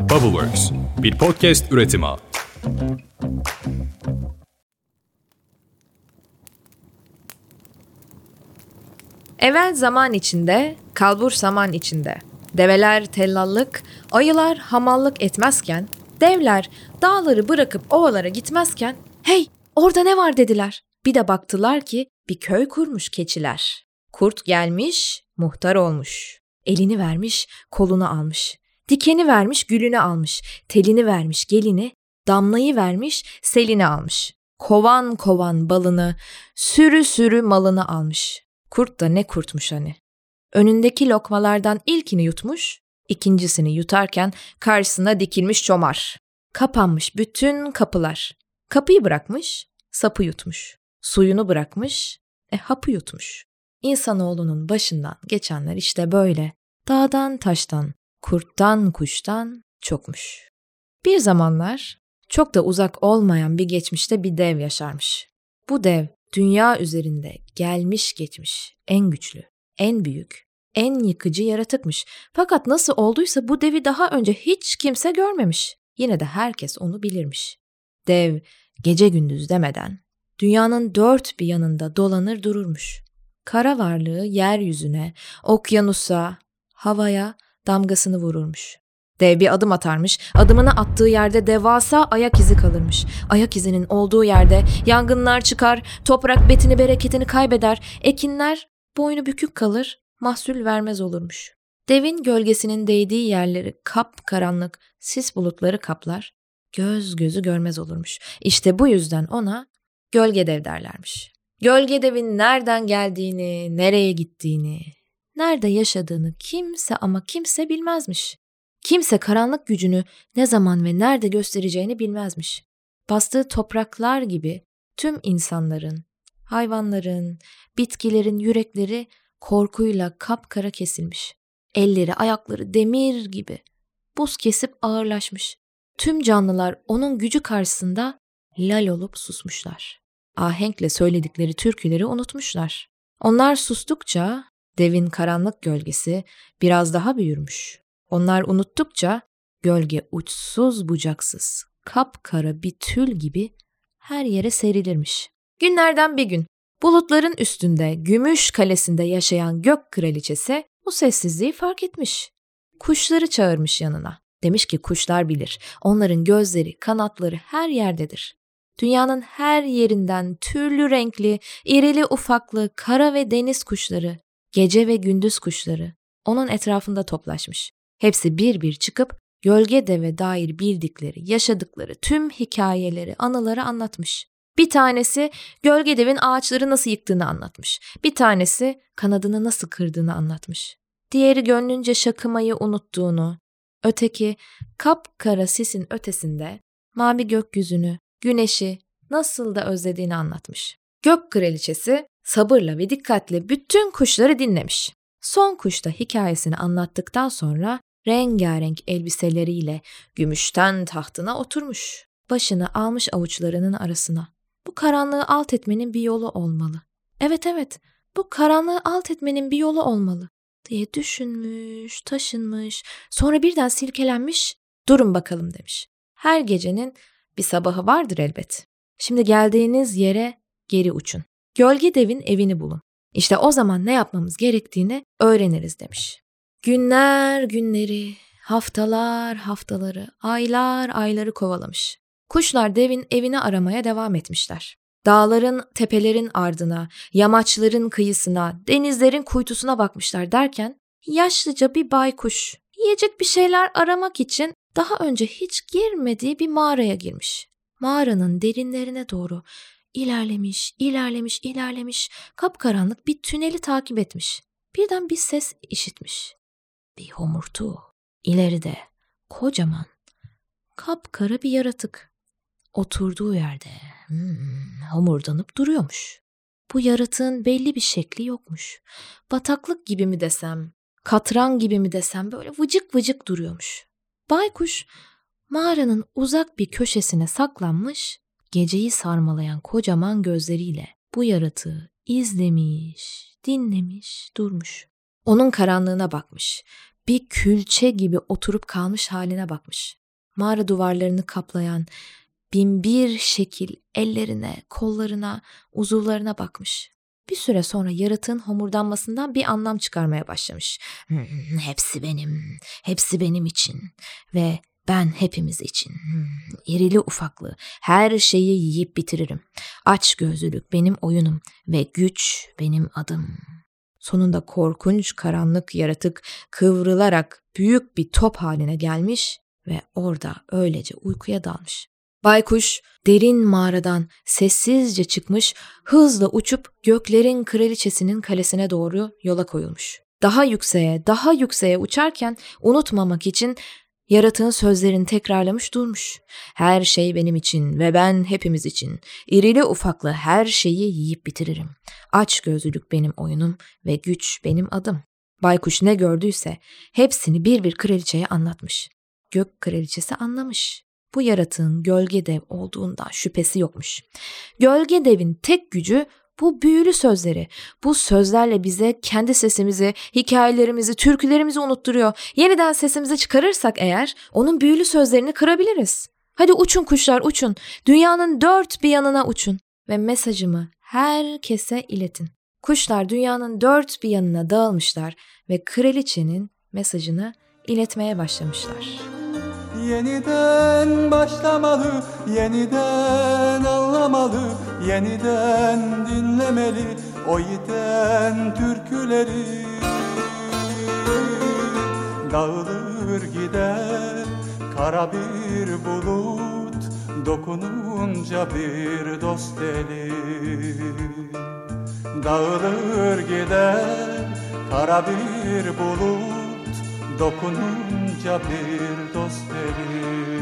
Bubbleworks, bir podcast üretimi. Evvel zaman içinde, kalbur zaman içinde. Develer tellallık, ayılar hamallık etmezken, devler dağları bırakıp ovalara gitmezken, hey orada ne var dediler. Bir de baktılar ki bir köy kurmuş keçiler. Kurt gelmiş, muhtar olmuş. Elini vermiş, kolunu almış. Dikeni vermiş, gülünü almış. Telini vermiş, gelini. Damlayı vermiş, selini almış. Kovan kovan balını, sürü sürü malını almış. Kurt da ne kurtmuş hani. Önündeki lokmalardan ilkini yutmuş, ikincisini yutarken karşısına dikilmiş çomar. Kapanmış bütün kapılar. Kapıyı bırakmış, sapı yutmuş. Suyunu bırakmış, e hapı yutmuş. İnsanoğlunun başından geçenler işte böyle. Dağdan taştan, kurttan kuştan çokmuş. Bir zamanlar çok da uzak olmayan bir geçmişte bir dev yaşarmış. Bu dev dünya üzerinde gelmiş geçmiş en güçlü, en büyük, en yıkıcı yaratıkmış. Fakat nasıl olduysa bu devi daha önce hiç kimse görmemiş. Yine de herkes onu bilirmiş. Dev gece gündüz demeden dünyanın dört bir yanında dolanır dururmuş. Kara varlığı yeryüzüne, okyanusa, havaya damgasını vururmuş. Dev bir adım atarmış, adımını attığı yerde devasa ayak izi kalırmış. Ayak izinin olduğu yerde yangınlar çıkar, toprak betini bereketini kaybeder, ekinler boynu bükük kalır, mahsul vermez olurmuş. Devin gölgesinin değdiği yerleri kap karanlık sis bulutları kaplar, göz gözü görmez olurmuş. İşte bu yüzden ona gölge dev derlermiş. Gölge devin nereden geldiğini, nereye gittiğini, nerede yaşadığını kimse ama kimse bilmezmiş. Kimse karanlık gücünü ne zaman ve nerede göstereceğini bilmezmiş. Bastığı topraklar gibi tüm insanların, hayvanların, bitkilerin yürekleri korkuyla kapkara kesilmiş. Elleri, ayakları demir gibi. Buz kesip ağırlaşmış. Tüm canlılar onun gücü karşısında lal olup susmuşlar. Ahenkle söyledikleri türküleri unutmuşlar. Onlar sustukça devin karanlık gölgesi biraz daha büyürmüş. Onlar unuttukça gölge uçsuz bucaksız, kapkara bir tül gibi her yere serilirmiş. Günlerden bir gün bulutların üstünde gümüş kalesinde yaşayan gök kraliçesi bu sessizliği fark etmiş. Kuşları çağırmış yanına. Demiş ki kuşlar bilir. Onların gözleri, kanatları her yerdedir. Dünyanın her yerinden türlü renkli, irili ufaklı kara ve deniz kuşları, gece ve gündüz kuşları onun etrafında toplaşmış. Hepsi bir bir çıkıp gölge deve dair bildikleri, yaşadıkları tüm hikayeleri, anıları anlatmış. Bir tanesi gölge devin ağaçları nasıl yıktığını anlatmış. Bir tanesi kanadını nasıl kırdığını anlatmış. Diğeri gönlünce şakımayı unuttuğunu, öteki kapkara sisin ötesinde mavi gökyüzünü, güneşi nasıl da özlediğini anlatmış. Gök kraliçesi sabırla ve dikkatle bütün kuşları dinlemiş. Son kuş da hikayesini anlattıktan sonra rengarenk elbiseleriyle gümüşten tahtına oturmuş. Başını almış avuçlarının arasına. Bu karanlığı alt etmenin bir yolu olmalı. Evet evet, bu karanlığı alt etmenin bir yolu olmalı diye düşünmüş, taşınmış, sonra birden silkelenmiş, durun bakalım demiş. Her gecenin bir sabahı vardır elbet. Şimdi geldiğiniz yere geri uçun. Gölge devin evini bulun. İşte o zaman ne yapmamız gerektiğini öğreniriz demiş. Günler günleri, haftalar haftaları, aylar ayları kovalamış. Kuşlar devin evini aramaya devam etmişler. Dağların, tepelerin ardına, yamaçların kıyısına, denizlerin kuytusuna bakmışlar derken yaşlıca bir baykuş yiyecek bir şeyler aramak için daha önce hiç girmediği bir mağaraya girmiş. Mağaranın derinlerine doğru ilerlemiş, ilerlemiş, ilerlemiş, kapkaranlık bir tüneli takip etmiş. Birden bir ses işitmiş. Bir homurtu. İleride kocaman, kapkara bir yaratık. Oturduğu yerde hmm, homurdanıp duruyormuş. Bu yaratığın belli bir şekli yokmuş. Bataklık gibi mi desem, katran gibi mi desem böyle vıcık vıcık duruyormuş. Baykuş mağaranın uzak bir köşesine saklanmış, geceyi sarmalayan kocaman gözleriyle bu yaratığı izlemiş, dinlemiş, durmuş. Onun karanlığına bakmış. bir külçe gibi oturup kalmış haline bakmış. Mağara duvarlarını kaplayan binbir şekil ellerine, kollarına, uzuvlarına bakmış. Bir süre sonra yaratığın homurdanmasından bir anlam çıkarmaya başlamış. Hmm, hepsi benim, hepsi benim için ve ben hepimiz için. Hmm, irili ufaklı her şeyi yiyip bitiririm. Aç gözlülük benim oyunum ve güç benim adım. Sonunda korkunç karanlık yaratık kıvrılarak büyük bir top haline gelmiş ve orada öylece uykuya dalmış. Baykuş derin mağaradan sessizce çıkmış, hızla uçup göklerin kraliçesinin kalesine doğru yola koyulmuş. Daha yükseğe, daha yükseğe uçarken unutmamak için yaratığın sözlerini tekrarlamış durmuş. Her şey benim için ve ben hepimiz için. İrili ufaklı her şeyi yiyip bitiririm. Aç gözlülük benim oyunum ve güç benim adım. Baykuş ne gördüyse hepsini bir bir kraliçeye anlatmış. Gök kraliçesi anlamış bu yaratığın gölge dev olduğundan şüphesi yokmuş. Gölge devin tek gücü bu büyülü sözleri. Bu sözlerle bize kendi sesimizi, hikayelerimizi, türkülerimizi unutturuyor. Yeniden sesimizi çıkarırsak eğer onun büyülü sözlerini kırabiliriz. Hadi uçun kuşlar uçun. Dünyanın dört bir yanına uçun. Ve mesajımı herkese iletin. Kuşlar dünyanın dört bir yanına dağılmışlar ve kraliçenin mesajını iletmeye başlamışlar. Yeniden başlamalı, yeniden anlamalı, yeniden dinlemeli o yiten türküleri. Dağılır gider kara bir bulut, dokununca bir dost eli. Dağılır gider kara bir bulut, dokununca bir dost eli.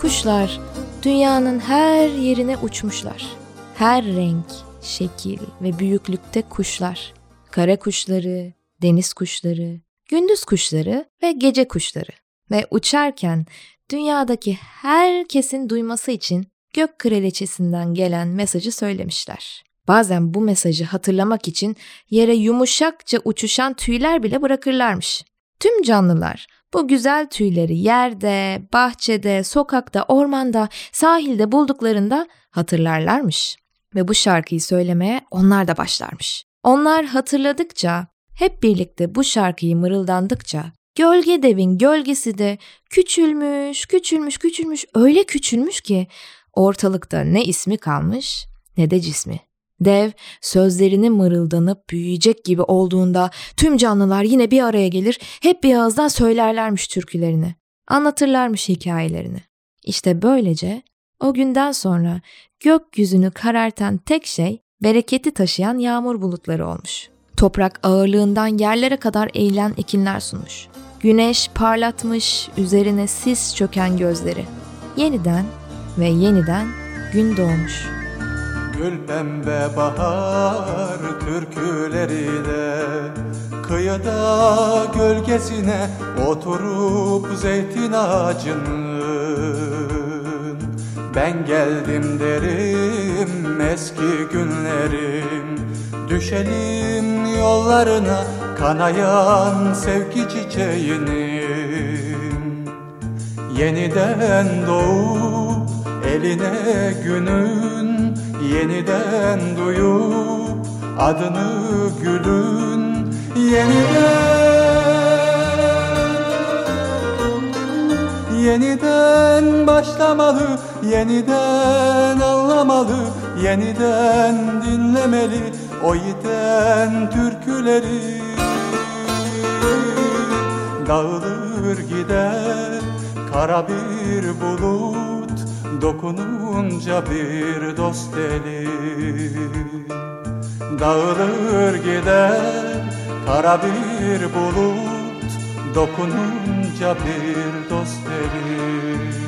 Kuşlar dünyanın her yerine uçmuşlar. Her renk, şekil ve büyüklükte kuşlar. Kara kuşları, deniz kuşları, gündüz kuşları ve gece kuşları. Ve uçarken dünyadaki herkesin duyması için gök kraliçesinden gelen mesajı söylemişler. Bazen bu mesajı hatırlamak için yere yumuşakça uçuşan tüyler bile bırakırlarmış. Tüm canlılar bu güzel tüyleri yerde, bahçede, sokakta, ormanda, sahilde bulduklarında hatırlarlarmış. Ve bu şarkıyı söylemeye onlar da başlarmış. Onlar hatırladıkça, hep birlikte bu şarkıyı mırıldandıkça, gölge devin gölgesi de küçülmüş, küçülmüş, küçülmüş, öyle küçülmüş ki ortalıkta ne ismi kalmış ne de cismi. Dev sözlerini mırıldanıp büyüyecek gibi olduğunda tüm canlılar yine bir araya gelir, hep bir ağızdan söylerlermiş türkülerini, anlatırlarmış hikayelerini. İşte böylece o günden sonra gökyüzünü karartan tek şey bereketi taşıyan yağmur bulutları olmuş. Toprak ağırlığından yerlere kadar eğilen ekinler sunmuş. Güneş parlatmış üzerine sis çöken gözleri. Yeniden ve yeniden gün doğmuş.'' Gül pembe bahar türküleri de Kıyıda gölgesine oturup zeytin ağacının. Ben geldim derim eski günlerim Düşelim yollarına kanayan sevgi çiçeğinin. Yeniden doğup eline günün Yeniden duyup adını gülün Yeniden. Yeniden başlamalı Yeniden anlamalı Yeniden dinlemeli O yiten türküleri. Dağılır gider kara bir bulut Dokununca bir dost eli Dağılır gider kara bir bulut Dokununca bir dost eli